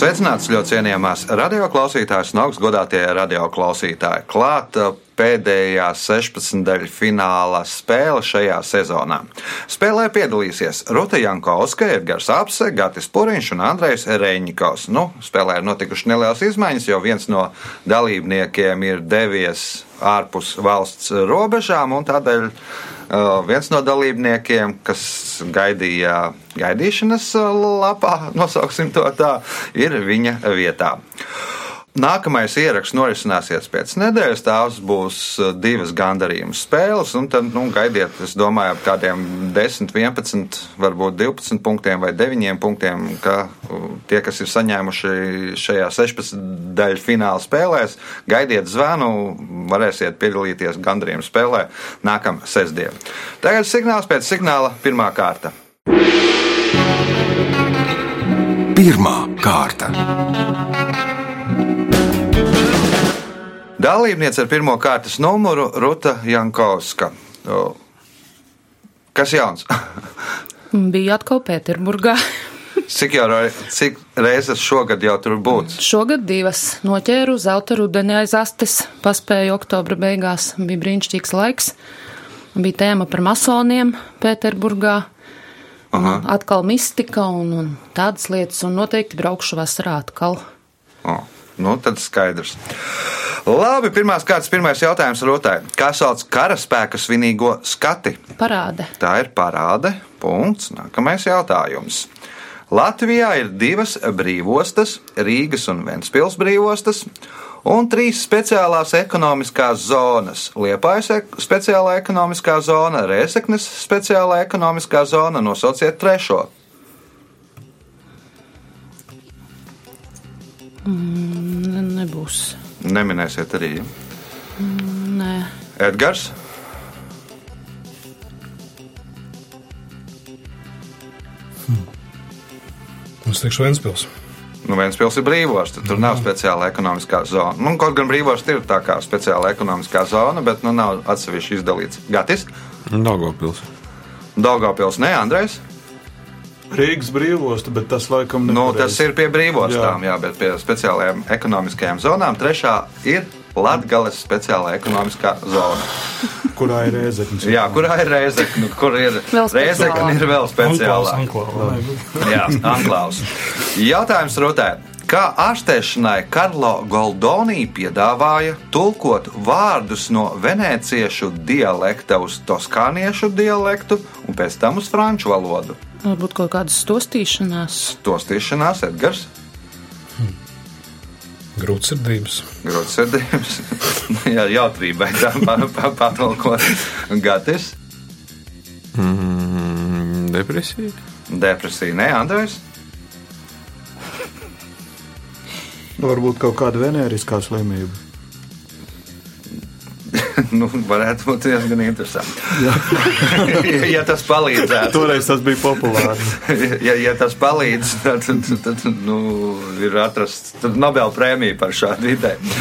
Sveicināts ļoti cienījamās radioklausītājas un augstgadātie radioklausītāji. Klāta pēdējā 16. daļa fināla spēle šajā sezonā. Spēlē piedalīsies Ruta Jankovska, Edgars Apse, Gatis Puriņš un Andrejs Reņikovs. Nu, spēlē ir notikušas nelielas izmaiņas, jo viens no dalībniekiem ir devies ārpus valsts robežām un tādēļ Uh, viens no dalībniekiem, kas gaidīja gaidīšanas lapā, nosauksim to tā, ir viņa vietā. Nākamais ieraksts norisināsies pēc nedēļas. Tās būs divas gandarījuma spēles. Tad nu, gaidiet, es domāju, ap kādiem 10, 11, varbūt 12 punktiem vai 9 punktiem, ka tie, kas ir saņēmuši šajā 16 daļu fināla spēlēs, gaidiet zvanu, varēsiet piedalīties gandarījuma spēlē nākamā sestdiena. Tagad signāls pēc signāla pirmā kārta. Pirmā kārta. Dalībniece ar pirmā kārtas numuru Ruta Jankovska. Kas jauns? Bija atkal Pēterburgā. Cik, jau, cik reizes šogad jau tur būs? Šogad divas noķēru zelta rudeni aiz astes, paspēju oktobra beigās. Bija brīnišķīgs laiks. Bija tēma par masoniem Pēterburgā. Aha. Atkal mistika un, un tādas lietas, un noteikti braukšu vasarā atkal. O, nu, tad skaidrs. Labi, pirmās kārtas, pirmais jautājums Rutai. Kā sauc karaspēka svinīgo skati? Parāde. Tā ir parāde. Punkts. Nākamais jautājums. Latvijā ir divas brīvostas, Rīgas un Ventspils brīvostas, un trīs speciālās ekonomiskās zonas - Liepājas speciālā ekonomiskā zona, Rēzeknes speciālā ekonomiskā zona. Nosauciet trešo. Ne, nebūs. Neminēsiet arī Nē. Edgars. Es teikšu, Ventspils. Nu, Ventspils ir brīvostas, tur nav speciāla ekonomiskā zona. Nu, kaut gan brīvostas ir tā kā speciāla ekonomiskā zona, bet nu, nav atsevišķi izdalīts. Gatis, Daugopils. Daugavpils, ne Andrejs. Rīgas brīvosta, bet tas laikam Nu, nepareizi. tas ir pie brīvostām, jā. jā, bet pie speciālajām ekonomiskajām zonām. Trešā ir Latvijas speciālā ekonomiskā zona. Kurā ir rēzeknis? Jā, kurā ir reizekne, kur ir reizekne, ir vēl speciālā. Anklāvs. Jautājums Rutē. Kā ārstēšanai Karlo Goldoni piedāvāja tulkot vārdus no veneciešu dialekta uz toskāniešu dialektu un pēc tam uz franču valodu? Varbūt kaut kādas stostīšanās. Tostīšanās Edgars, Grūtsirdības. grūtsirdības, jā, jautrībai tā pa- pa- patulkot. Gatis, Mm, depresija. depresija, ne Andrejs? Varbūt kaut kāda venēriskā slimība. Nu, varētu būt diezgan interesanti. ja tas palīdzētu. Toreiz tas bija populārs. ja, ja tas palīdz, tad, tad, tad nu, ir atrasts Nobela prēmija par šādu ideju.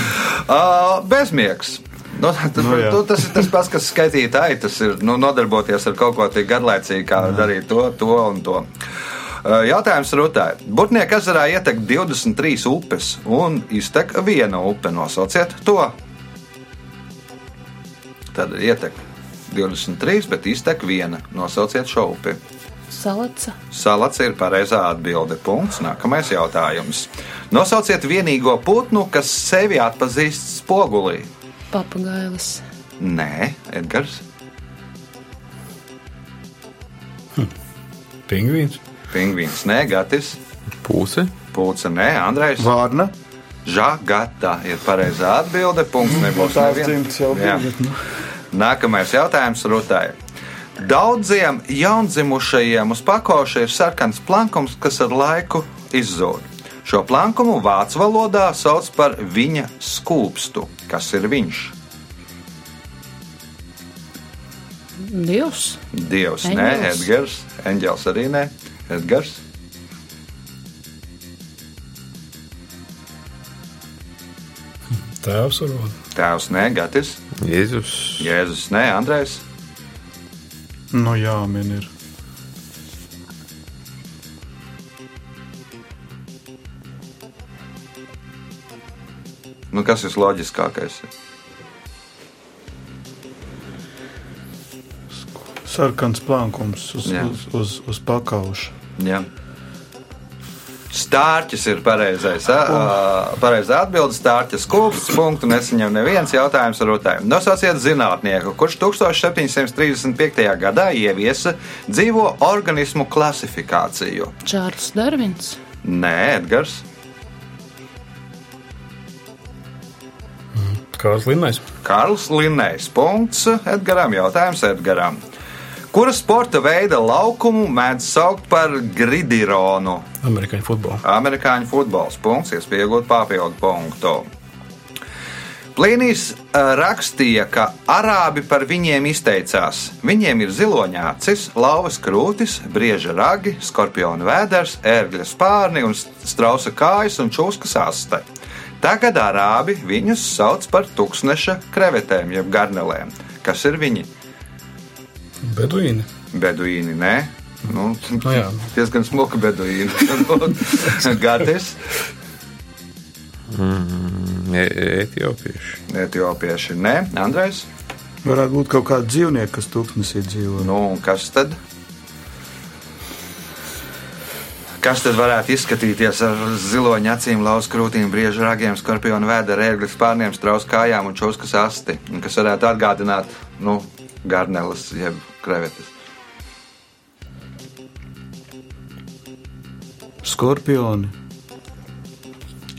Uh, bezmiegs. Nu, tas, Nu, jā. nu, tas ir tas pats, kas skaitīt aitas, ir nu, nodarboties ar kaut ko tik garlaicīgu, kā darīt to, to un to. Uh, Jautājums Rutai. Burtnieku ezerā ietek 23 upes un iztek viena upe. Nosauciet to. Tad ietek 23, bet iztek viena. Nosauciet šo upi. Salaca. Salats ir pareizā atbilde. Punkts. Nākamais jautājums. Nosauciet vienīgo putnu, kas sevi atpazīst spogulī. Papagailis. Nē, Edgars. Pingvīns. Pingvīns, nē, Gatis. Pūse. Pūce, nē, Andrejs. Vārna. Žagata ir pareizā atbilde. Punkts nebūs Jā. bija. bet, nu. Nākamais jautājums Rutai. Daudziem jaundzimušajiem uz pakoša ir sarkans plankums, kas ar laiku izzūd. Šo plankumu vācu valodā sauc par viņa skūpstu. Kas ir viņš? Dievs. Dievs, nē, Eņģelis. Edgars. Eņģels arī nē, Edgars. Tēvs varbūt. Tēvs, nē, Gatis, Jēzus. Jēzus, nē, Andrejs. Nu, jā, man ir. Nu, kas ir loģiskākais? Sarkans plankums uz, uz, uz, uz pakauša. Jā. Stārķis ir pareizais. Pareizā atbilde - stārķis kūps. Punktu nesaņem neviens jautājums ar rotēm. Nosauciet zinātnieku, kurš 1735. gadā ieviesa dzīvo organismu klasifikāciju. Čārls Darvins. Nē, Edgars. Kāds Linnais? Karls Linnējs. Punkts Edgaram. Jautājums Edgaram. Kura sporta veida laukumu mēdz saukt par gridironu? Amerikāņu futbolu. Amerikāņu futbols. Punkts, iespējot papildu punktu. Plīnijas ā, rakstīja, ka arābi par viņiem izteicās. Viņiem ir ziloņa acis, lauvas krūtis, brieža ragi, skorpiona vēders, ērgļa spārni un strausa kājas un čūskas aste. Tagad arābi viņus sauc par tūkstneša krevetēm, jeb garnelēm. Kas ir viņi? Beduīni. Beduīni, nē. Nu, Nu jā. diezgan smuka beduīna. Gatis, Mm, e- Etiopieši. etiopieši, nē. Andrejs. Varētu būt kaut kāda dzīvnieka, kas tūkstnesī dzīvo. Nu, un kas tad? Kas tad varētu izskatīties ar ziloņa acīm, lauzu krūtīm, briežu ragiem, skorpionu vēdera, ērgļu spārniem, strausu kājām un čūskas asti? Un Kas varētu atgādināt, nu, garneles jeb krevetes. Skorpioni.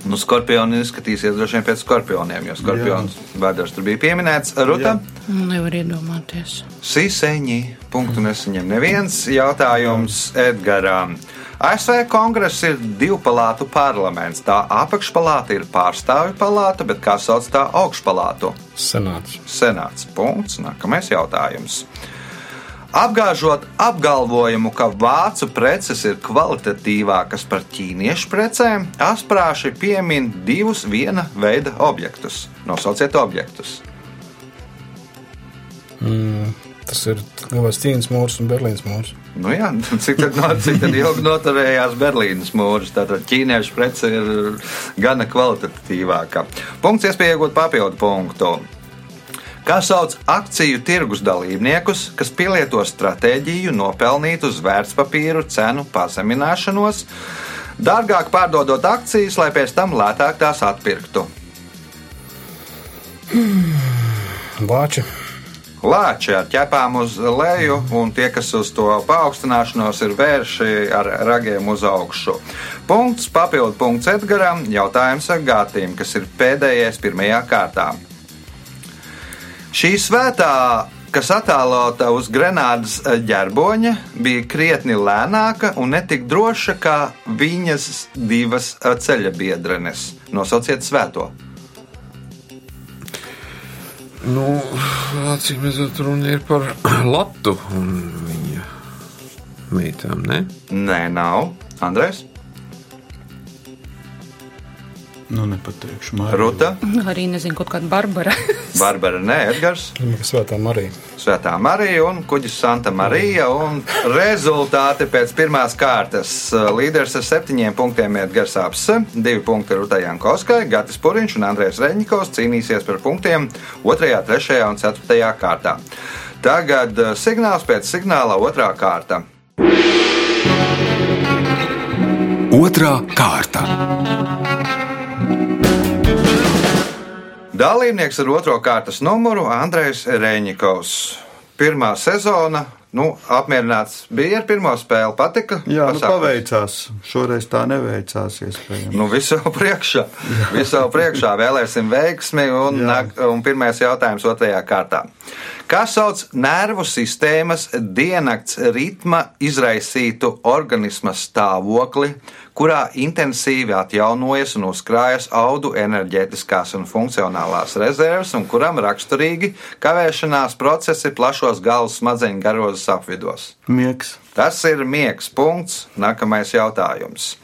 Nu, skorpioni izskatīsies droši vien pēc skorpioniem, jo skorpions vēders tur bija pieminēts. Ruta, Nevar iedomāties. Sīseņi, punktu nesaņem neviens jautājums Edgaram. ASV kongress ir divu palātu parlaments. Tā apakšpalāta ir pārstāvju palāta, bet kā sauc tā augšpalātu? Senāts. Senāts. Punkts. Nākamais jautājums. Apgāžot apgalvojumu, ka vācu preces ir kvalitatīvākas par ķīniešu precēm, asprāši piemin divus viena veida objektus. Nosauciet objektus. Mm, tas ir Ķīnas mūrs un Berlīnas mūrs. Nu jā, cik tad, no, cik tad ilgi noturējās Berlīnas mūris? Tātad ķīniešu prece ir gana kvalitatīvāka. Punkts, iespēja iegūt papildu punktu. Kā sauc akciju tirgus dalībniekus, kas pielieto stratēģiju nopelnīt uz vērtspapīru cenu pazemināšanos, dārgāk pārdodot akcijas, lai pēc tam lētāk tās atpirktu? Vāči. Lāči ar ķepām uz leju, un tie, kas uz to paaugstināšanos ir vērši ar ragiem uz augšu. Punkts, papildu punkts Edgaram, jautājums ar Gātīm, kas ir pēdējais pirmajā kārtā. Šī svētā, kas attēlota uz Grenādas ģerboņa, bija krietni lēnāka un netik droša kā viņas divas ceļa biedrenes. Nosauciet svēto! Nu, acīm redzot, runa ir par Latu un viņa meitām, ne? Nē, nav. Andrēs, Nu, nepateikšu. Marija. Ruta, Arī nezinu, kaut kāda Barbara. Barbara, Nē, Edgars. Svētā Marija. Svētā Marija un kuģis Santa Marija. un Rezultāti pēc pirmās kārtas. Līderis ar septiņiem punktiem ir Gars Apse, divi punkti Rutai Jankovskai, Gatis Puriņš un Andrēs Reņikovs cīnīsies par punktiem 2., 3. un 4. kārtā. Tagad eh, signāls pēc signāla otrā kārta. Otra kārta. Dalībnieks ar otro kārtas numuru Andrejs Reņikovs. Pirmā sezona, nu, apmierināts bija ar pirmo spēli, patika. Jā, nu, pasākums? paveicās. Šoreiz tā neveicās. Nu, visu jau priekšā. Visu jau priekšā vēlēsim veiksmi. Un, un pirmais jautājums otrajā kārtā. Kā sauc nervu sistēmas diennakts ritma izraisītu organisma stāvokli, kurā intensīvi atjaunojas un uzkrājas audu enerģētiskās un funkcionālās rezerves, un kuram raksturīgi kavēšanās procesi plašos galvas smadzeņu garozes apvidos? Miegs. Tas ir miegs punkts. Nākamais jautājums.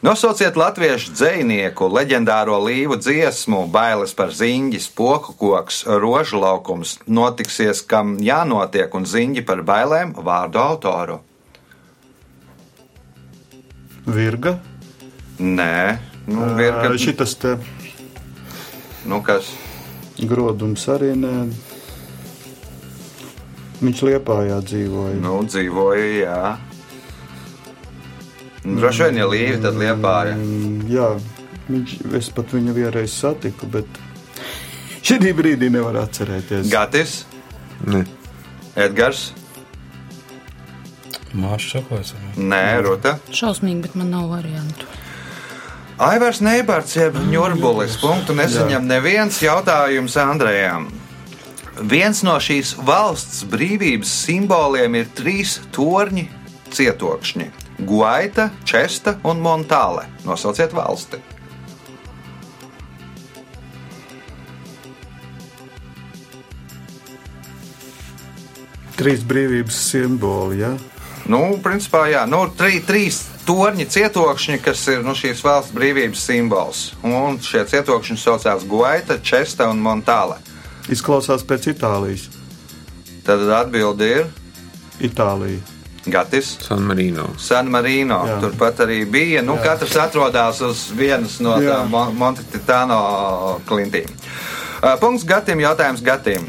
Nosauciet latviešu dzinieku, leģendāro līvu dziesmu, bailes par ziņģi, spoku koks, rožu laukums, notiksies, kam jānotiek, un ziņģi par bailēm vārdu autoru. Virga. Nē, nu, virga, Šitas te nu kas? grodums arī nē. Viņš liepājā dzīvoja. Nu, dzīvoja, jā. Nu, Droši vien, ja līvi, tad liepāja. Jā, viņš, es pat viņu vienreiz satiku, bet šī brīdī nevar atcerēties. Gatis, Ne. Edgars, Māša čakojas. Nē, Ruta. Šausmīgi, bet man nav variantu. Aivars Neibards, jeb Ņurbulis. Punktu nesaņem neviens jautājums Andrejam. Viens no šīs valsts brīvības simboliem ir trīs torņi cietokšņi - Guaita, Česta un Montāle. Nosauciet valsti. Trīs brīvības simboli. Ja? Nu, principā, jā, nu, trī, trīs torņi cietokšņi, kas ir nu, šīs valsts brīvības simbols. Un šie cietokšņi saucās Guaita, Česta un Montāle. Izklausās pēc Itālijas. Tad atbildi ir Itālija. Gatis. San Marino. San Marino. Jā. Jā. Turpat arī bija. Nu, katrs atrodas uz vienas no Jā. tām Mon- Monte Titano klintīm. Uh, Punkts Gatim, jautājums Gatim.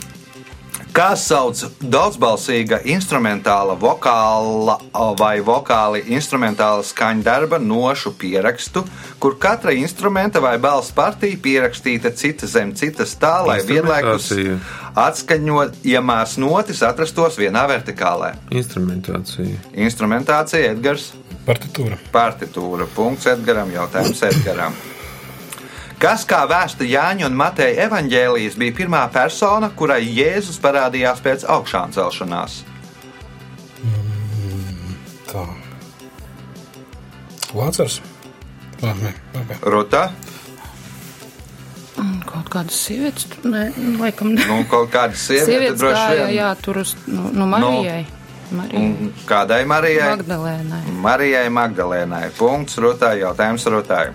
Kā sauc daudzbalsīga instrumentāla, vokāla vai vokāli instrumentāla skaņdarba nošu pierakstu, kur katra instrumenta vai balss partija pierakstīta cita zem citas tā, lai vienlaikus Instrumentācija. atskaņojamās notis atrastos vienā vertikālē? Instrumentācija. Instrumentācija Edgars. Partitūra. Partitūra. Punkts Edgaram. Jautājums Edgaram. Kas kā vēsta Jāņa un Mateja evaņģēlijas bija pirmā persona, kurai Jēzus parādījās pēc augšām celšanās? Tā. Lācars. Ah, nē, okay. Ruta, Un Kaut kādas sievietes, tur nē, nu, laikam, ne. nu, kaut kāda sieviete droši vien. jā, tur uz, nu, nu Marijai. Marijai. Un Kādai Marijai? Magdalēnai. Marijai Magdalēnai. Punkts Rutai. Jautājums Rutai.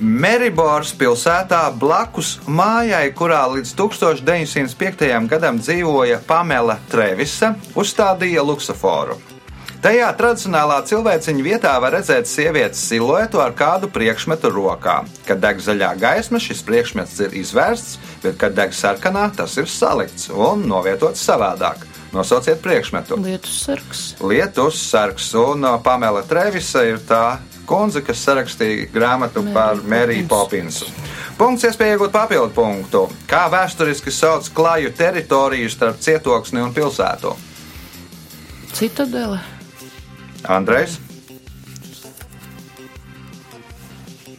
Meribors pilsētā blakus mājai, kurā līdz 1905. gadam dzīvoja Pamela Trevisa, uzstādīja luksuforu. Tajā tradicionālā cilvēciņa vietā var redzēt sievietes siluetu ar kādu priekšmetu rokā. Kad deg zaļā gaisma, šis priekšmets ir izvērsts, bet, kad deg sarkanā, tas ir salikts un novietots savādāk. Nosauciet priekšmetu. Lietus sargs. Lietus sargs un uh, Pamela Trevisa ir tā kundze, kas sarakstīja grāmatu Mary par Mēriju Popinsu. Punkts, iespēja iegūt papildu punktu. Kā vēsturiski sauc klāju teritoriju starp cietoksni un pilsētu? Citadele. Andrejs,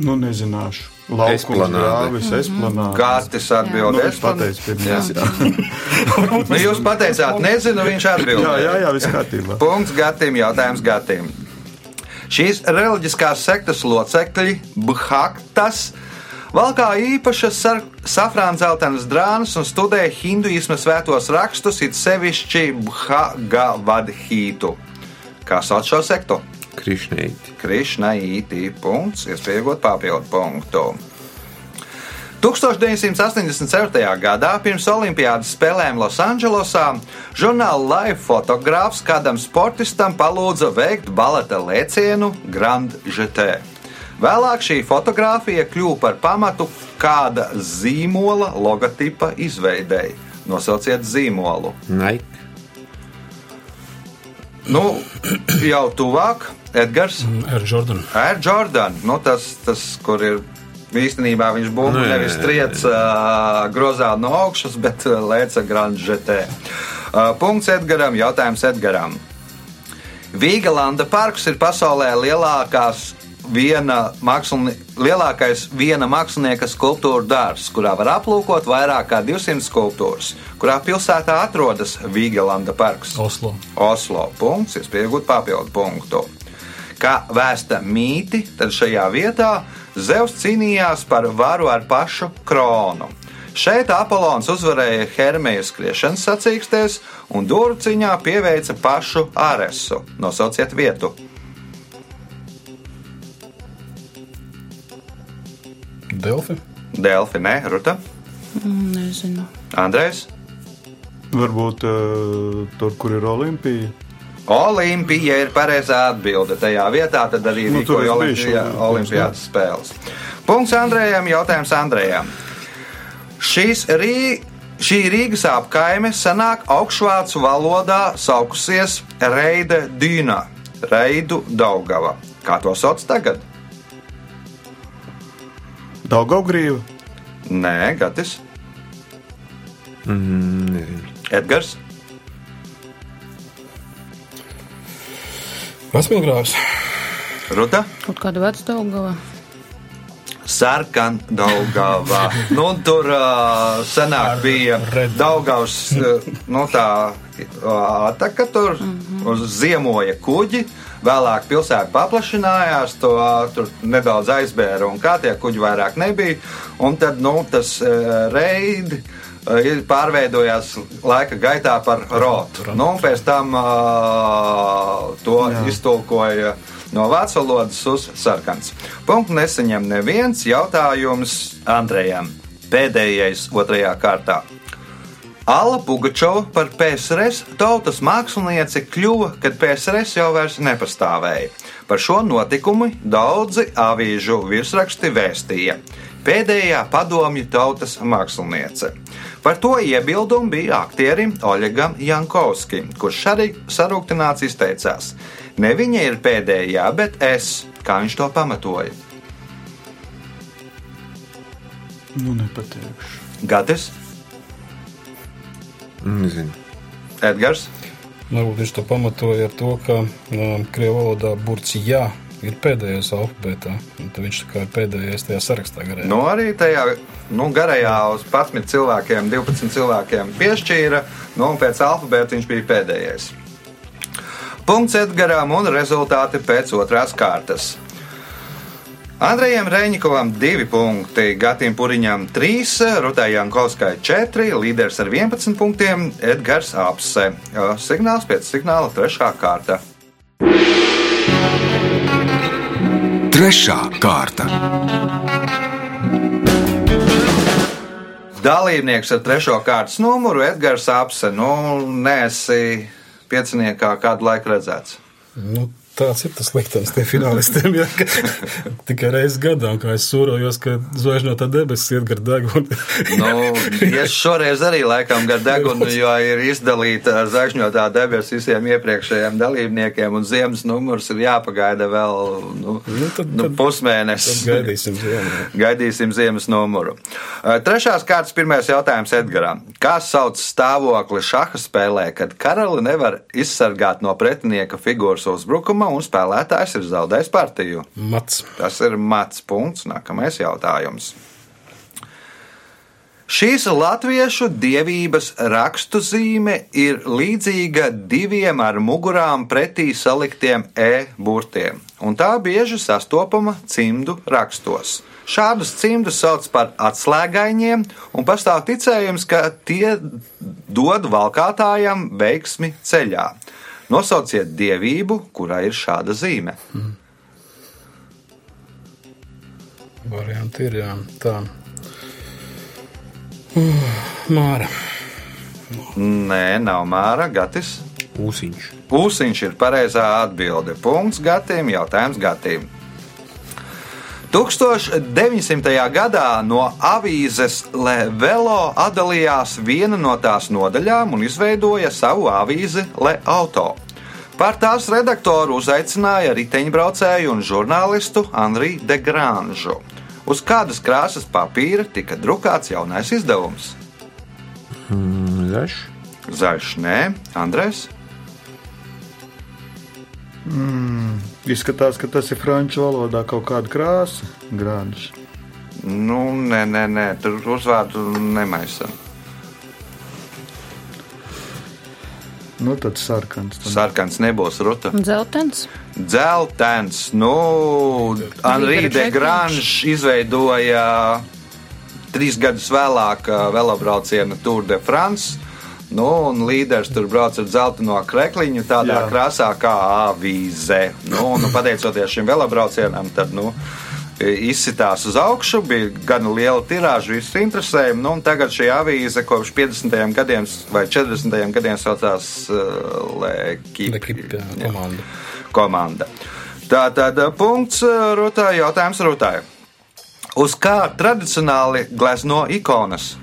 Nu, nezināšu. Laukums, Nu, atbildēs. viņš pateica pirmais. Jā, Nu, jūs pateicāt, nezinu, viņš jā, atbildēja. jā, jā viss kārtībā. Punkts Gatim, jautājums Gatim. Šīs reliģiskās sektas locekļi, Bhaktas, valkā īpašas safrānzeltenas drānas un studē hinduisma svētos rakstus, it sevišķi Bhagavadhītu. Kā sauc šo sektu? Krišneiti. Krišnaītī. Punkts, iespējot papildu punktu. 1987. gadā pirms Olimpiādas spēlēm Losandželosā žurnāla Life fotogrāfs kādam sportistam palūdza veikt baleta lēcienu Grand GT. Vēlāk šī fotografija kļuva par pamatu kāda zīmola logotipa izveidēji. Nosauciet zīmolu. Nike. Nu, jau tuvāk, Edgars. Air Jordan. Air Jordan, nu, tas, tas, kur ir īstenībā viņš būtu Nē. nevis striets uh, grozā no augšas, bet lēca Grand GT. Uh, punkts Edgaram, jautājums Edgaram. Vīgalanda parks ir pasaulē lielākās viena mākslini, lielākais viena mākslinieka skulptūra dārzs, kurā var aplūkot vairāk kā 200 skulptūras. Kurā pilsētā atrodas Vīgalanda parks? Oslo. Oslo. Punkts, iespējot papildu punktu. Kā vēsta mīti, tad šajā vietā Zeus cīnījās par varu ar pašu kronu. Šeit Apollons uzvarēja Hermēju skriešanas sacīkstēs un durciņā pieveica pašu Aresu. Nosauciet vietu! Delfi. Delfi, nē, Ruta. Mm, nezinu. Andrejs. Varbūt uh, tur, kur ir Olimpija. Olimpija ir pareizā atbilde. Tajā vietā tad arī Nu, bijuši Olimpijā, Olimpijas, Olimpiādas spēles. Punkts Andrejam, jautājums Andrejam. Šīs Rī, šī Rīgas apkaime senāk augšvācu valodā saukusies Reida Dīna, Reidu Daugava. Kā to sauc tagad? Daugaugrīva. Nē, Gatis, Mm, nezinu. Edgars, Vecmilgrāvs. Ruta. Kaut kāda veca Daugava. Sarkan Daugavā. nu, tur uh, senāk bija. Daugavs, uh, nu tā ataka tur mm -hmm. uz ziemoja kuģi. Vēlāk pilsēta paplašinājās, to tur nedaudz aizbēra, un kā tie kuģi vairāk nebija. Un tad nu, tas uh, reidi uh, ir pārveidojās laika gaitā par rotu. Nu, un pēc tam uh, to Jā. iztulkoja no vācu valodas uz sarkans. Punktu nesaņem neviens jautājums Andrejam. Pēdējais otrajā kārtā. Alla Pugačova par PSRS tautas mākslinieci kļuva, kad PSRS jau vairs nepastāvēja. Par šo notikumu daudzi avīžu virsraksti vēstīja. Pēdējā padomju tautas māksliniece. Par to iebildumu bija aktierim Oļegam Jankovskim, kurš arī sarūktināts izteicās: Ne viņa ir pēdējā, bet es, kā viņš to pamatoja. Nu, nepateikšu. Gatis, Nezinu. Edgars, Varbūt viņš to pamatoja ar to, ka um, krievu valodā burts jā ir pēdējais alfabētā. tad Viņš kā ir pēdējais tajā sarakstā garajā. Nu, arī tajā nu, garajā uz 11 cilvēkiem, 12 cilvēkiem piešķīra, nu, un pēc alfabēta viņš bija pēdējais. Punkts Edgaram un rezultāti pēc otrās kārtas. Andrejam Reņikovam 2 punkti, Gatim Puriņam 3, Rutai Jankovskai 4, līderis ar 11 punktiem Edgars Apse. Signāls pēc signāla 3. kārta. Trešā kārta. Dalībnieks ar trešo kārtas numuru Edgars Apse. Nu, nesi pieciniekā kādu laiku redzēts. Nu, tāds ir tas liktenis tiem finālistiem. Jā, ka tikai reizes gadā, kā es sūrojos, ka zvaigžņotā debesis iet gar degunu. Nu, es šoreiz arī laikam gar degunu, jo ir izdalīta zvaigžņotā debesis visiem iepriekšējiem dalībniekiem, un ziemas numurs ir jāpagaida vēl nu, Nu, tad- nu, pusmēnesis. Gaidīsim ziemu. Gaidīsim ziemas numuru. Uh, Trešās kārtas pirmais jautājums Edgaram. Kā sauc stāvokli šaha spēlē, kad karali nevar izsargāt no pretinieka figūras uzbrukuma un spēlētājs ir zaudējis partiju? Mats. Tas ir mats punkts. Nākamais jautājums. Šīs latviešu dievības rakstu zīme ir līdzīga diviem ar mugurām pretī saliktiem e burtiem, un tā bieži sastopama cimdu rakstos. Šādus cimdus sauc par atslēgaņiem, un pastāv ticējums, ka tie dod valkātājam veiksmi ceļā. Nosauciet dievību, kurai ir šāda zīme. Varianti ir jā. Tā. Uh, Māra. Nē, nav māra, gatis. Ūsiņš. Ūsiņš ir pareizā atbilde. Punkts Gatim, jautājums Gatim. 1900. gadā no avīzes Le Velo atdalījās viena no tās nodaļām un izveidoja savu avīzi Le Auto. Par tās redaktoru uzaicināja riteņbraucēju un žurnālistu Anriju de Granžu. Uz kādas krāsas papīra tika drukāts jaunais izdevums? Zaļš. Zaļš, nē, Andrēs. Izskatās, ka tas ir franču valodā kaut kāda krāsa, grāns. Nu, nē, nē, nē, tur uzvārdu nemaisam. Nu, tad sarkans. Tad. Sarkans nebūs ruta. Dzeltens. Dzeltens, nu, Anrī de Granžs izveidoja trīs gadus vēlāk uh, velobraucienu Tour de France. Nu, un līderis tur brauc ar dzelteno krekliņu, tādā Jā. Krāsā kā avīze. Nu, nu, pateicoties šim velobraucienam, tad, nu, izsitās uz augšu, bija gan liela tirāža, visus interesēja. Nu, tagad šī avīze kopš 50. gadiem vai 40. gadiem saucās uh, Lekip, Lekip, jā, komanda. komanda. Tā tad uh, punkts uh, Rūtai, jautājums Rūtai. Uz kā tradicionāli glezno ikonas?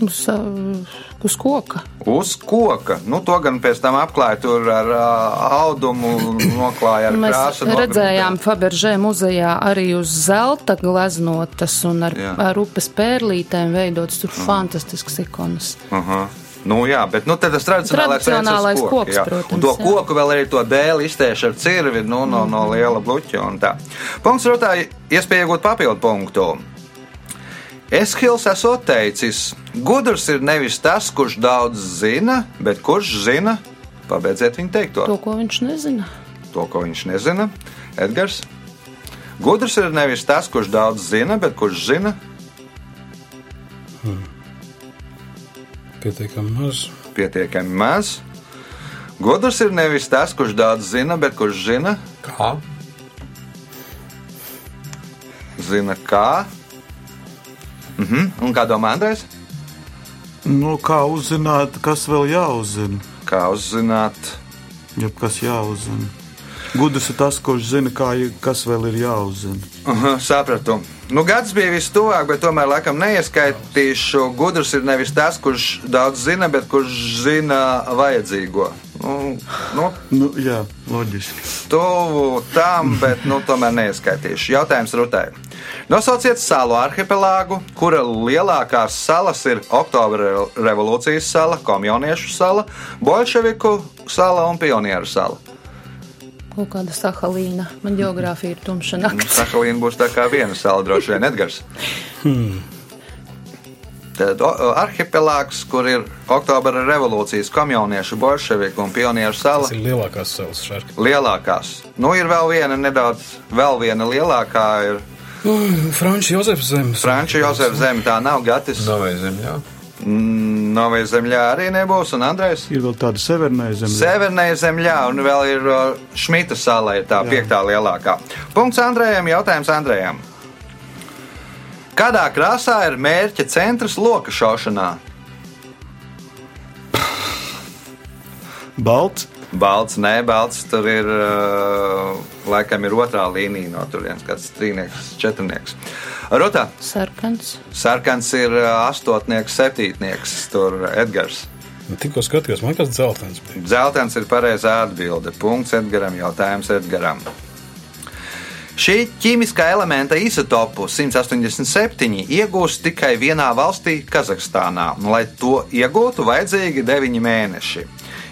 Uz, uh, uz koka. Uz koka. Nu, to gan pēc tam apklāja tur ar uh, audumu, noklāja ar Mēs krāsu. redzējām Faberžē muzejā arī uz zelta gleznotas un ar, Jā. ar upes pērlītēm veidotas tur fantastisks ikonas. Aha. Nu, jā, bet nu, tas tradicionālais, Tradicionālais koku, koks, jā. protams, Un to jā. koku vēl arī to dēli iztieši ar cirvi nu, no, no liela bluķa. un tā. Punkts rotāji, iespēja iegūt papildu punktu. Eshils esot teicis, gudrs ir nevis tas, kurš daudz zina, bet kurš zina. Pabeidziet viņa teikto. To, ko viņš nezina. To, ko viņš nezina. Edgars. Gudrs ir nevis tas, kurš daudz zina, bet kurš zina. Pietiekami maz. Pietiekami maz. Gudrs ir nevis tas, kurš daudz zina, bet kurš zina. Kā? Zina, kā. Mhm. Un kā domā Andrēs? Nu, kā uzzināt, kas vēl jāuzzina? Kā uzzināt? Ja kas jāuzzina? Gudrs ir tas, kurš zina, kā, kas vēl ir jāuzzina. Aha, sapratu. Nu, gads bija vistuvāk, bet tomēr laikam neieskaitīšu. Gudrs ir nevis tas, kurš daudz zina, bet kurš zina vajadzīgo. Nu, nu, Nu, jā, loģiski. tuvu tam, bet nu, tomēr neieskaitīšu. Jautājums Rutai. Nosauciet salu arhipelāgu, kura lielākās salas ir Oktobra revolūcijas sala, Komjauniešu sala, Bolševiku sala un Pionieru sala. Kaut kāda sahalīna. Man geogrāfija ir tumša naktis. Sahalīna būs tā kā viena sala, droši vien Edgars. Tad o- o, arhipelāgs, kur ir Oktobra revolūcijas komjauniešu, bolševiku un pionieru sala, Tas ir lielākās salas šarki. lielākās. Nu, ir vēl viena nedaudz, vēl viena lielākā, ir Frančija Jozefs zemes. Frančija Jozefa zeme, tā nav Gatis. Novai zemļā. Novai zemļā arī nebūs, un Andrejs. Ir vēl tāda severnē zeme. Severnē zemļā, un vēl ir uh, Šmita sala, ir tā piektā lielākā. Punkts Andrejam, jautājums Andrejam. Kādā krāsā ir mērķa centrs loka šaušanā? Balts. Balts, nē, balts tur ir. Uh, laikam ir otrā līnija no turienes, kāds trīnieks, četrnieks. Rota, Sarkans. sarkans ir uh, astotnieks, septītnieks, tur Edgars. Nu, Tikko skatījos, man kas dzeltens bija. Zeltens ir pareizā atbilde. Punkts Edgaram, jautājums Edgaram. Šī ķīmiskā elementa izotopu 187 iegūst tikai vienā valstī, Kazahstānā. Lai to iegūtu, vajadzīgi 9 mēneši.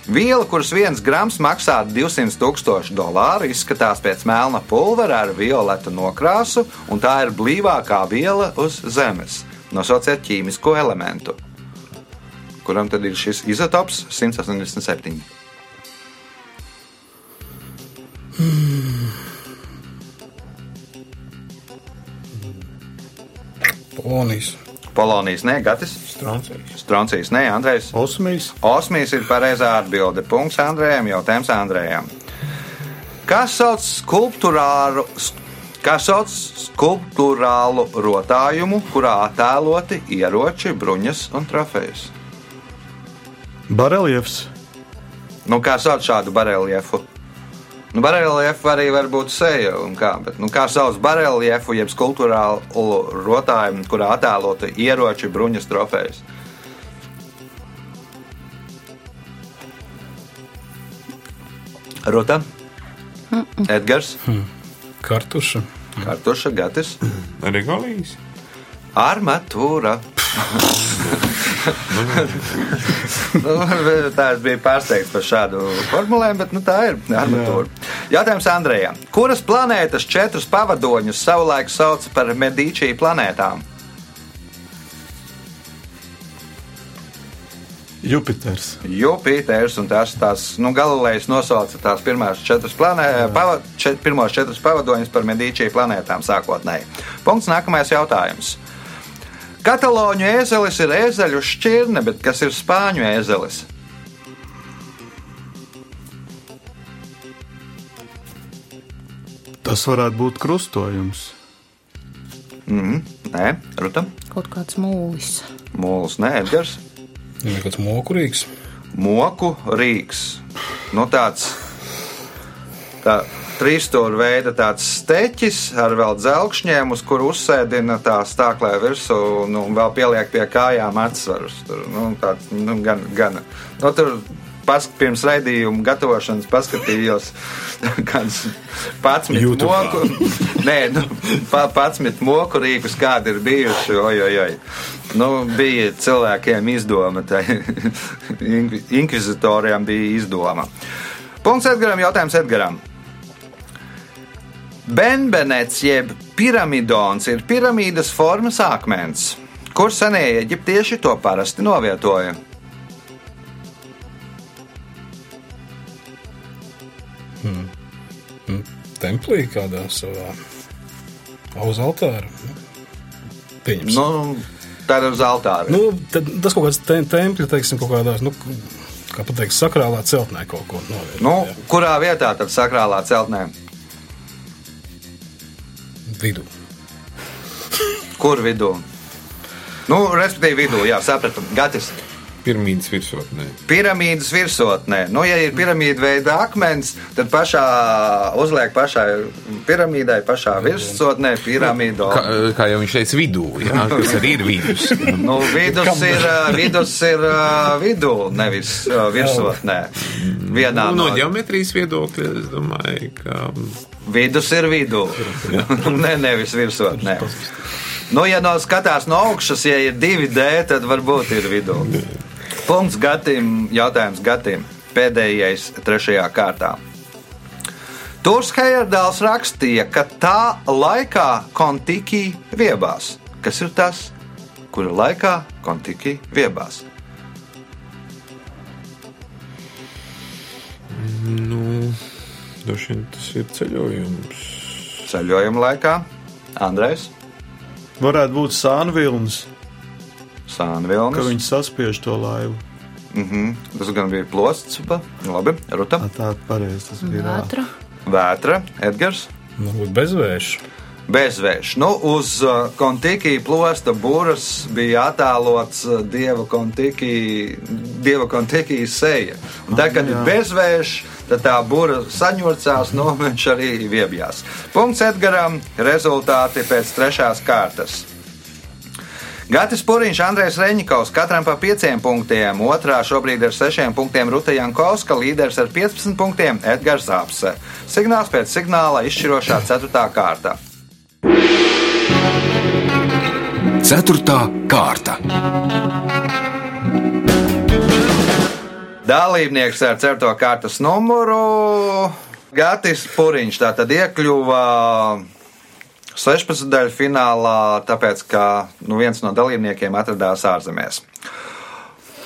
Viela, kuras viens grams maksā 200 tūkstoši dolāru, izskatās pēc melna pulvera ar violetu nokrāsu, un tā ir blīvākā viela uz Zemes. Nosauciet ķīmisko elementu, kuram tad ir šis izotops 187. Polonijas. Polonijas nē, Gatis, Stroncijas. Stroncijas nē, Andrejs. Osmīs. Osmīs ir pareizā atbilde. Punkts Andrejam, jautājums Andrejam. Kas sauc skulptūrālu, kā sauc skulptūrālu rotājumu, kurā attēloti ieroči, bruņas un trofejas? Bareliefs. Nu, kā sauc šādu bareliefu? Nu, bareliefu arī var būt seja, kā, bet, nu, kā sauc bareliefu, jeb skulptūrālu rotājumu, kurā attēloti ieroči, bruņas, trofejas? Ruta, Edgars, Kartuša. Kartuša, Gatis, Regolijas. Armatūra. Nu, tā es biju pārsteigts par šādu formulējumu, bet nu, tā ir armatūra. Jautājums Andrejam. Kuras planētas četrus pavadoņus savulaik sauca par Medīčī planētām? Jupiters. Jupiters un tās, tās nu, Galilejs nosauca tās pirmās četras, planē, pava, čet, pirmos četrus pavadoņus par Medīčī planētām sākotnēji. Punkts nākamais jautājums. Kataloņu ēzelis ir ēzeļu šķirne, bet kas ir spāņu ēzelis? Tas varētu būt krustojums. Mm, nē, Ruta. Kaut kāds mūlis. Mūlis, nē, Edgars. Ir kāds mokurīgs. Moku rīks. Nu, tāds tā, trīsstūra veida tāds steķis ar vēl dzelkšņiem, uz kuru uzsēdina tā stāklē virsū, nu, un vēl pieliek pie kājām atsvarus. Tur, nu, tāds, nu, gan, gan. Nu, tur pas, pirms raidījuma gatavošanas paskatījos, kāds pats moku, nē, nu, pa, pats moku rīkus, kādi ir bijuši. Oj, oj, oj. Nu, bija cilvēkiem izdoma, tai inkvi- inkvizitoriem bija izdoma. Punkts Edgaram, jautājums Edgaram. Benbenets jeb piramidons ir piramīdas formas akmens, kur senie eģiptieši to parasti novietoja. Templī kādā savā uz altāra. Nu, tā ir uz altāra. Nu, tas kaut kāds te, templis, teiksim, kaut kādās, nu, kā pateikt, sakrālā celtnē kaut ko novietot. Nu, kurā vietā tad sakrālā celtnē? Vidū. Kur vidū? Nu, respektīvi, vidū, jā, sapratu. Gatis. Piramīdas virsotnē. Piramīdas virsotnē. Nu, ja ir piramīda veida akmens, tad pašā uzliek pašai piramīdai, pašā virsotnē piramīdu. Kā, kā jau viņš teica, vidū, jā, kas arī ir vidus. Nu, vidus ir, vidus ir vidū, nevis virsotnē. Vienā Nu, no no ģeometrijas viedokļa, es domāju, ka vidus ir vidū. ne, nevis virsotnē. Nu, ja no skatās no augšas, ja ir divi D, tad varbūt ir vidū. Punkts Gatim, jautājums Gatim. Pēdējais, trešajā kārtā. Tūrs Heyerdāls rakstīja, ka tā laikā Kontiki viebās. Kas ir tas, kura laikā Kontiki viebās? nu, droši vien tas ir ceļojums. Ceļojuma laikā Andrejs Varētu būt sānvilnis, ka Sānvilnis. viņi saspiež to laivu. Mm -hmm. Tas gan bija plosts. pa- Labi, Ruta. Tā, pareizi tas bija. Vētra. Vētra, Edgars. Nu, būt bezvēšu. Bezvērš. Nu, uz uh, Kontiki plosta būras bija attēlots uh, dieva Kontiki, dieva Kontiki seja. Un tā, kad ir bezvērš, tad tā būra saņurcās, no viņš arī viebjās. Punkts Edgaram, rezultāti pēc trešās kārtas. Gatis Puriņš, Andrēs Reņikovs, katram pa pieciem punktiem, otrā šobrīd ar sešiem punktiem Ruta Jankovska, līderis ar 15 punktiem Edgars Zapse. Signāls pēc signāla izšķirošā ceturtā kārta. Ceturtā kārta. Dalībnieks ar certo kārtas numuru Gatis Puriņš tātad iekļuva 16. daļu finālā, tāpēc ka nu, viens no dalībniekiem atradās ārzemēs.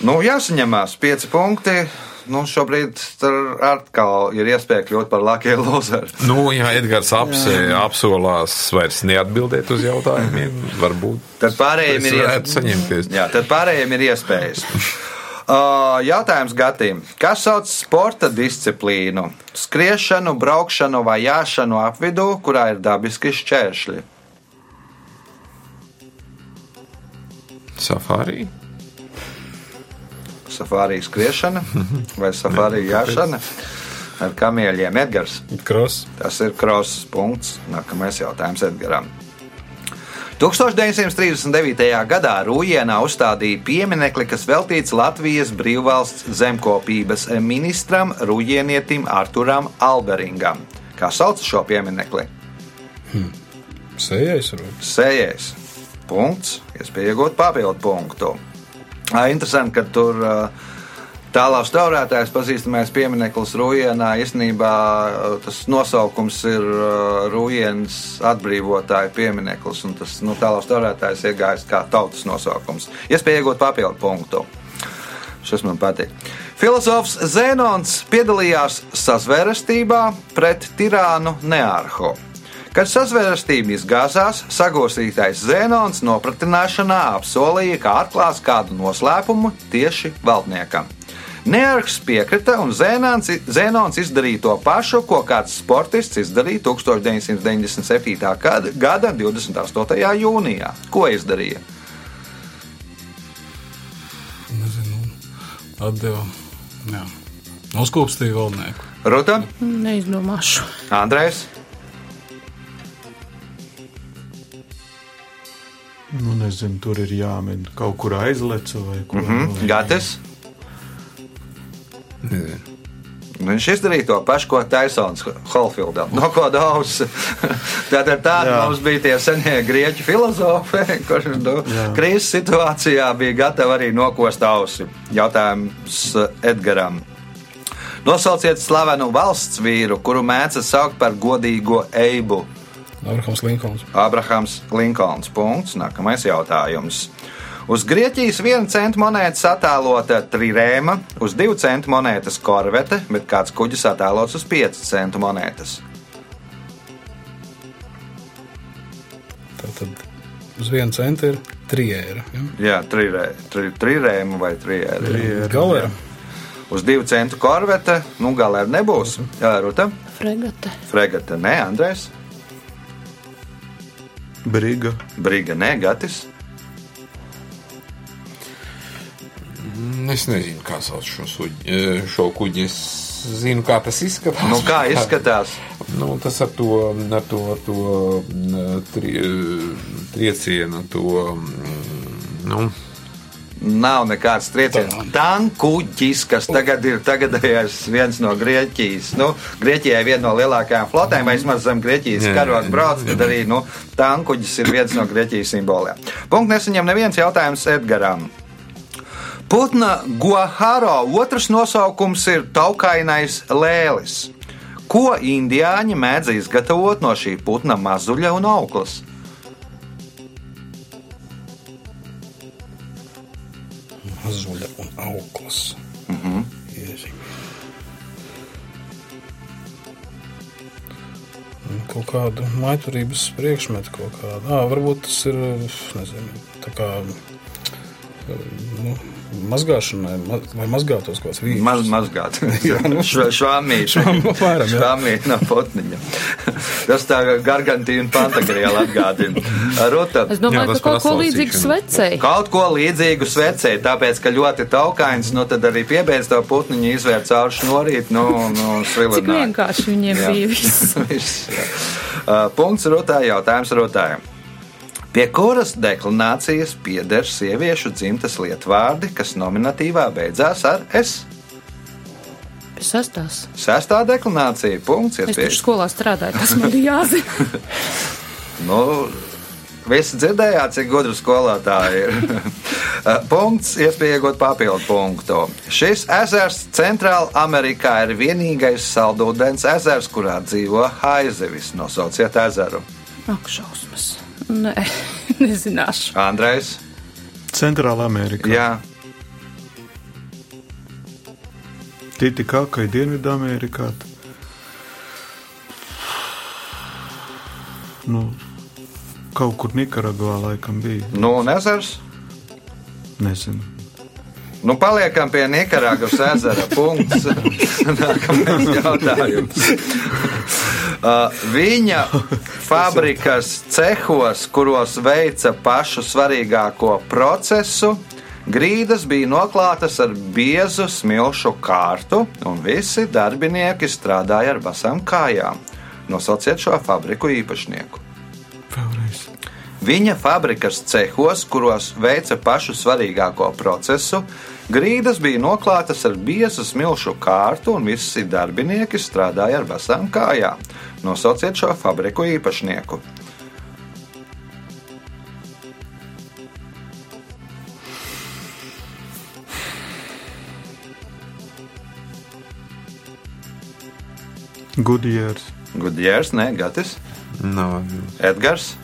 Nu, jāsaņemās pieci punkti. Nu, šobrīd tur atkal ir iespēja kļūt par Latvijas lozeru. Nu, ja Edgars apse, apsolās vairs neatbildēt uz jautājumiem, varbūt Tad pārējiem ir iespējas. Jā, tad pārējiem ir iespējas. Uh, jautājums Gatim. Kas sauc sporta disciplīnu? Skriešanu, braukšanu vai jāšanu apvidū, kurā ir dabiski šķēršļi? Safari. Safārija skriešana vai safārija jāšana ar kamieļiem Edgars. Kros. Tas ir punkts. Nākamais jautājums Edgaram. 1939. gadā Rūjienā uzstādīja pieminekli, kas veltīts Latvijas brīvvalsts zemkopības ministram Rūjienietim Arturam Alberingam. Kā sauc šo pieminekli? Sējais varbūt. Sējais. Punkts. Iespēja iegūt papildu punktu. Ā, Interesanti, ka tur ā, tālāk stāvētājs pazīstamais piemineklis Rūjienā īstenībā tas nosaukums ir Rūjienas atbrīvotāja piemineklis, un tas nu, tālāk stāvētājs iegājis kā tautas nosaukums. Iespēja iegūt papildu punktu. Šis man patīk. Filozofs Zenons piedalījās sazvērestībā pret tirānu Neārhu. Kad sazvērestība izgāzās, sagosītais Zenons nopratināšanā apsolīja, ka atklās kādu noslēpumu tieši valdniekam. Nearks piekrita, un Zēnons, Zēnons izdarīja to pašu, ko kāds sportists izdarīja 1997. gada, gada 28. jūnijā. Ko izdarīja? Nezinu, atdeva. Jā. Uzkopstīja valdnieku. Ruta, Neizdomāšu. Andrēs, Nu, nezinu, tur ir jāmin kaut kur aizleca vai ko mm, Gatis. Nezinu. Viņš izdarīja to pašu, ko Taisons Holfieldam. No ko daudz. Tātad tādi mums bija tie senie grieķu filozofi, kurš nu, krīzes situācijā bija gatavi arī nokost ausi. Jautājums Edgaram. Nosauciet slavenu valsts vīru, kuru mēdz saukt par godīgo eibu. Abrahams Linkolns. Abrahams Linkolns. Punkts. Nākamais jautājums. Uz Grieķijas viena centu monētas attēlota trirēma, uz divu centu monētas korvete, bet kāds kuģis attēlots uz piecu centu monētas. Tātad uz vienu centu ir trijēra. Ja? Jā, trirē, tri, trirēma vai trijēra. Galera. Uz divu centu korvete, nu galā nebūs. Jā, Ruta, Fregate. Fregata, nē, Andrēs, Briga. Briga, nē, Gatis. Es nezinu, kā sauc šo, suģi, eh, šo kuģi. Es zinu, kā tas izskatās. Nu, kā izskatās? Nu, tas ar to, ar to, ar to mm, tri, triecienu, to. mm, Nu, Nav nekāds trieciens. Tankuģis, kas tagad ir tagadējais viens no Grieķijas. Nu, Grieķijai viena no lielākajām flotēm, vai vismaz zem Grieķijas jā. brauc, tad arī nu, tankuģis ir viens no Grieķijas simboliem. Punkts nesaņem neviens jautājums Edgaram. Putna Guaharo otrs nosaukums ir taukainais lēlis. Ko indiāņi mēdz izgatavot no šī putna mazuļa un auklas? Auklas. Mm Mhm. -hmm. Jēzi. Nu, Kaut kādu maiturības priekšmetu, kaut kādu. Ah, varbūt tas ir, nezinu, tā kā nu, mazgāšanai, ma- vai mazgātos kaut kāds vīrs. Maz, mazgāt, nu. švāmīt. Švam- apmēram, jā. Švāmīt no potniņa. Tas tā kā gargantīna pantagriela atgādina. Ruta. Es domāju, Jā, ka kaut ko līdzīgu svecei. Kaut ko līdzīgu svecēji, tāpēc, ka ļoti taukains, nu tad arī piebeidz to putniņu, izvērt cauri šnorīt, nu, nu Cik svilināt. vienkārši viņiem Jā. bija viss. Viss. Uh, Punkts rotā, jautājums rotājiem. Pie kuras deklinācijas pieder sieviešu dzimtas lietvārdi, kas nominatīvā beidzās ar S? Pie sastās. Sestā deklinācija. Punkts. Es iespējas. skolā strādāju, tas man ir jāzina. Nu, visi dzirdējāt, cik gudra skolotāja ir. Punkts, iespēja iegūt papildu punktu. Šis ezers Centrāla Amerikā ir vienīgais saldūdens ezers, kurā dzīvo haizivis. Nosauciet ezeru. Ak, šausmas. Nē, nezināšu. Andrejs. Centrāla Amerika. Jā, Titikākai Dienvidamerikā. Nu, kaut kur Nikaragvā laikam bija. nu, un ezers. Nezinu. Nu, paliekam pie Nikaragvas ezera. Punkts. Nākamais jautājums. Uh, viņa fabrikas cehos, kuros veica pašu svarīgāko procesu, grīdas bija noklātas ar biezu smilšu kārtu, un visi darbinieki strādāja ar basām kājām. Nosauciet šo fabriku īpašnieku. Vēlreiz. Viņa fabrikas cehos, kuros veica pašu svarīgāko procesu, grīdas bija noklātas ar biezu smilšu kārtu, un visi darbinieki strādāja ar basām kājām. Nosauciet šo fabriku īpašnieku. Gudjērs. Gudjērs, nē, Gatis, nav. Edgars,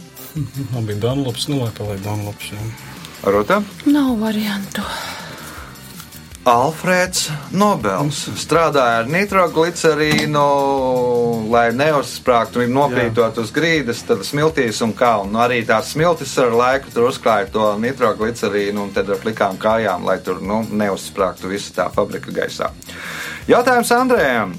Man bija Dunlops, nu lai paliek Dunlops. Jā. Ruta. Nav variantu. Alfrēds Nobels strādāja ar nitroglicerīnu, lai neuzsprāgtu un nokrītot uz grīdas, tad smiltīs un kalnu. Nu, arī tās smiltis ar laiku tur uzklāja to nitroglicerīnu un tad ar plikām kājām, lai tur nu, neuzsprāgtu visa tā fabrika gaisā. Jautājums Andrējam.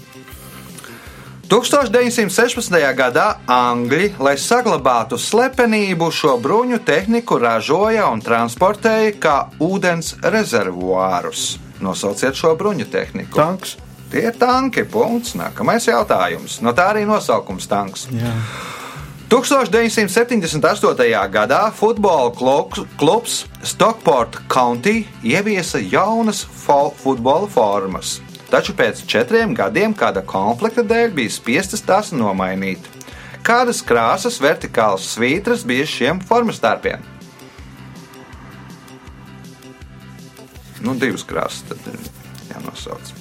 1916. gadā Angļi, lai saglabātu slepenību, šo bruņu tehniku ražoja un transportēja kā ūdens rezervuārus. Nosauciet šo bruņu tehniku. Tanks. Tie ir tanki. Punkts. Nākamais jautājums. No tā arī nosaukums tanks. Jā. 1978. gadā futbola klubs, Stockport County ieviesa jaunas futbola formas, taču pēc četriem gadiem kāda konflikta dēļ bija spiestas tās nomainīt. Kādas krāsas vertikālas svītras bija šiem formas starpiem? Nu, divas krāsas tad ir jānosauc.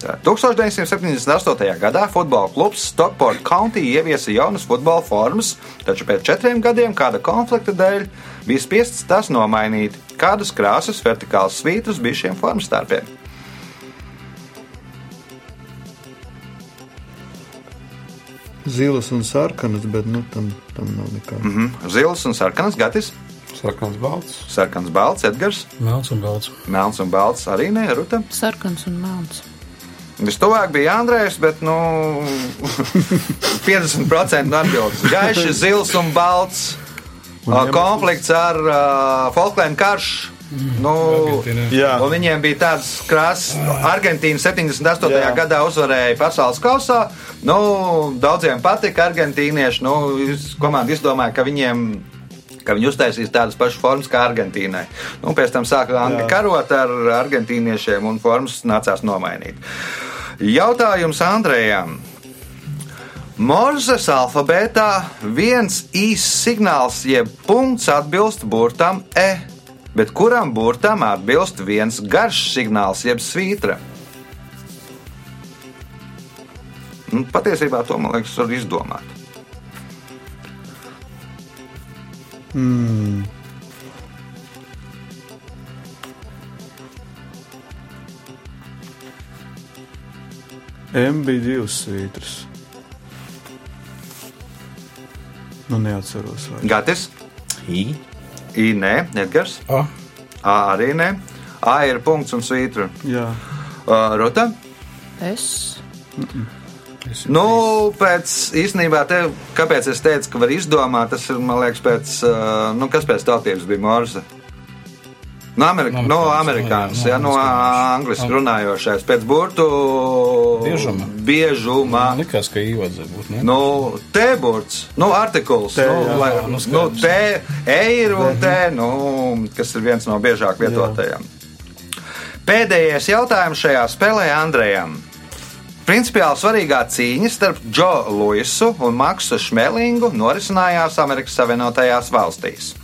Tā, 1978. gadā futbola klubs Stockport County ieviesa jaunas futbola formas, taču pēc četriem gadiem kāda konflikta dēļ bija spiests tās nomainīt. Kādas krāsas vertikālas svītras bija šiem formas Zilas un sarkanas, bet nu, tam, tam nav nekā. Mm. Mhm. Zils un sarkanas gatis, Sarkans balts. sarkans balts, Edgars, Melns un balts. melns un balts arī nē, Ruta. Sarkans un melns. Vistuvāk bija Andrejs, bet nu, 50% no atbildes. Gaišs, zils un balts. Uh, Konflikts ar uh, Falklēnu karšu. Nu, viņiem bija tāds krāsas, Argentīna 78. Jā. gadā uzvarēja pasaules kausā. Nu, daudziem patika argentīnieši. Nu, iz- komanda izdomāja, ka viņiem ka viņi uztaisīs tādas pašas formas kā Argentīnai. Nu, pēc tam sāka Angļi Jā. karot ar argentīniešiem, un formas nācās nomainīt. Jautājums Andrejam. Morzes alfabētā viens īsts signāls, jeb punkts atbilst burtam E, bet kuram burtam atbilst viens garš signāls, jeb svītra? Nu, patiesībā to man liekas, var izdomāt. Mm. M bija divas svītras. Nu, neatceros. Vai. Gatis, I. I nē, Edgars, A. A arī nē. A ir punkts un svītra. Jā, Uh, Rota? Es. Es Nu, pēc īstenībā, te, kāpēc es teicu, ka var izdomāt, tas ir, man liekas, pēc, uh, nu, kas pēc tautības bija Morse. No, Amerika, no amerikānis, ja, no angliski runājošais, pēc burtu Biežuma. biežuma. Man likās, ka īvadzē būt. Ne? Nu, T-burts, nu, artikuls, T, nu, jā, lai, jā, nu, nu. T, E ir un T, nu, kas ir viens no biežāk lietotajiem. Pēdējais jautājums šajā spēlē Andrejam. Principiāli svarīgā cīņa starp Džo Luisu un Maksu Šmelingu norisinājās Amerikas Savienotajās valstīs.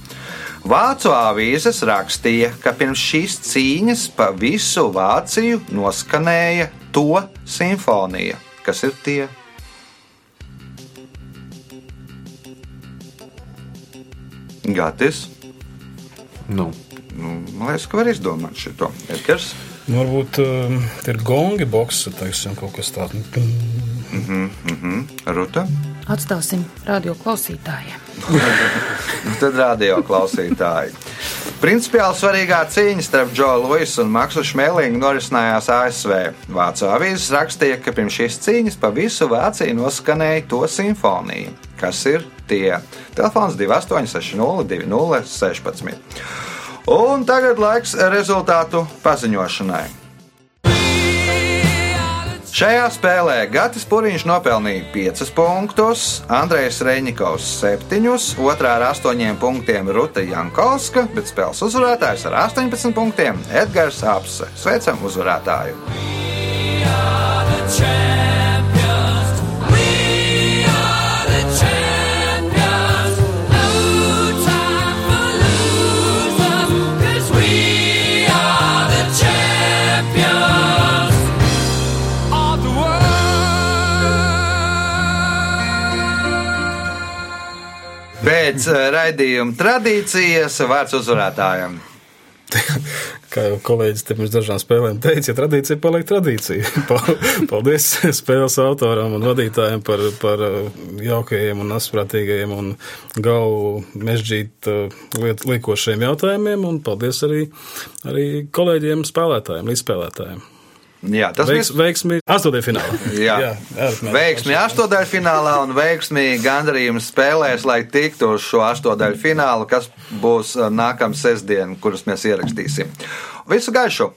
Vācu avīzes rakstīja, ka pirms šīs cīņas pa visu Vāciju noskanēja to simfonija, kas ir tie. Gatis. Nu, Nu, man liekas, ka var izdomāt šo. Edgars. Nu, varbūt um, tie ir gongi, boxe, teiksim, kaut kas tāds. Mhm. Ruta. Atstāsim radio klausītājiem. Nu, Tad radio klausītāji. Principiāli svarīgā cīņa starp Džoju Luisu un Maksu Šmēlingu norisinājās ASV. Vācu avīzes rakstīja, ka pirms šīs cīņas pa visu Vāciju noskanēja to simfoniju. Kas ir tie? Telefons 2860 2016. Un tagad laiks rezultātu paziņošanai. Šajā spēlē Gatis Puriņš nopelnīja 5 punktus, Andrejs Reņikovs 7, otrā ar 8 punktiem Ruta Jankovska, bet spēles uzvarētājs ar 18 punktiem Edgars Apse. Sveicam uzvarētāju! Pēc eh, raidījuma tradīcijas vārds uzvarētājam. kā jau kolēģis te pirms dažām spēlēm teica, ja tradīcija paliek tradīcija. Paldies spēles autoram un vadītājiem par, par jaukajiem un asprātīgajiem un galvu mežģīt liet, liekošiem jautājumiem, un paldies arī, arī kolēģiem spēlētājiem, līdzspēlētājiem. Jā, tas Veiks, viss. veiksmi astotdaļfinālā. Jā. Jā, Veiksmi astotdaļfinālā un veiksmi gandarījums spēlēs, lai tiktu uz šo astotdaļu finālu, kas būs nākamā sestdiena, kuras mēs ierakstīsim. Visu gaišu!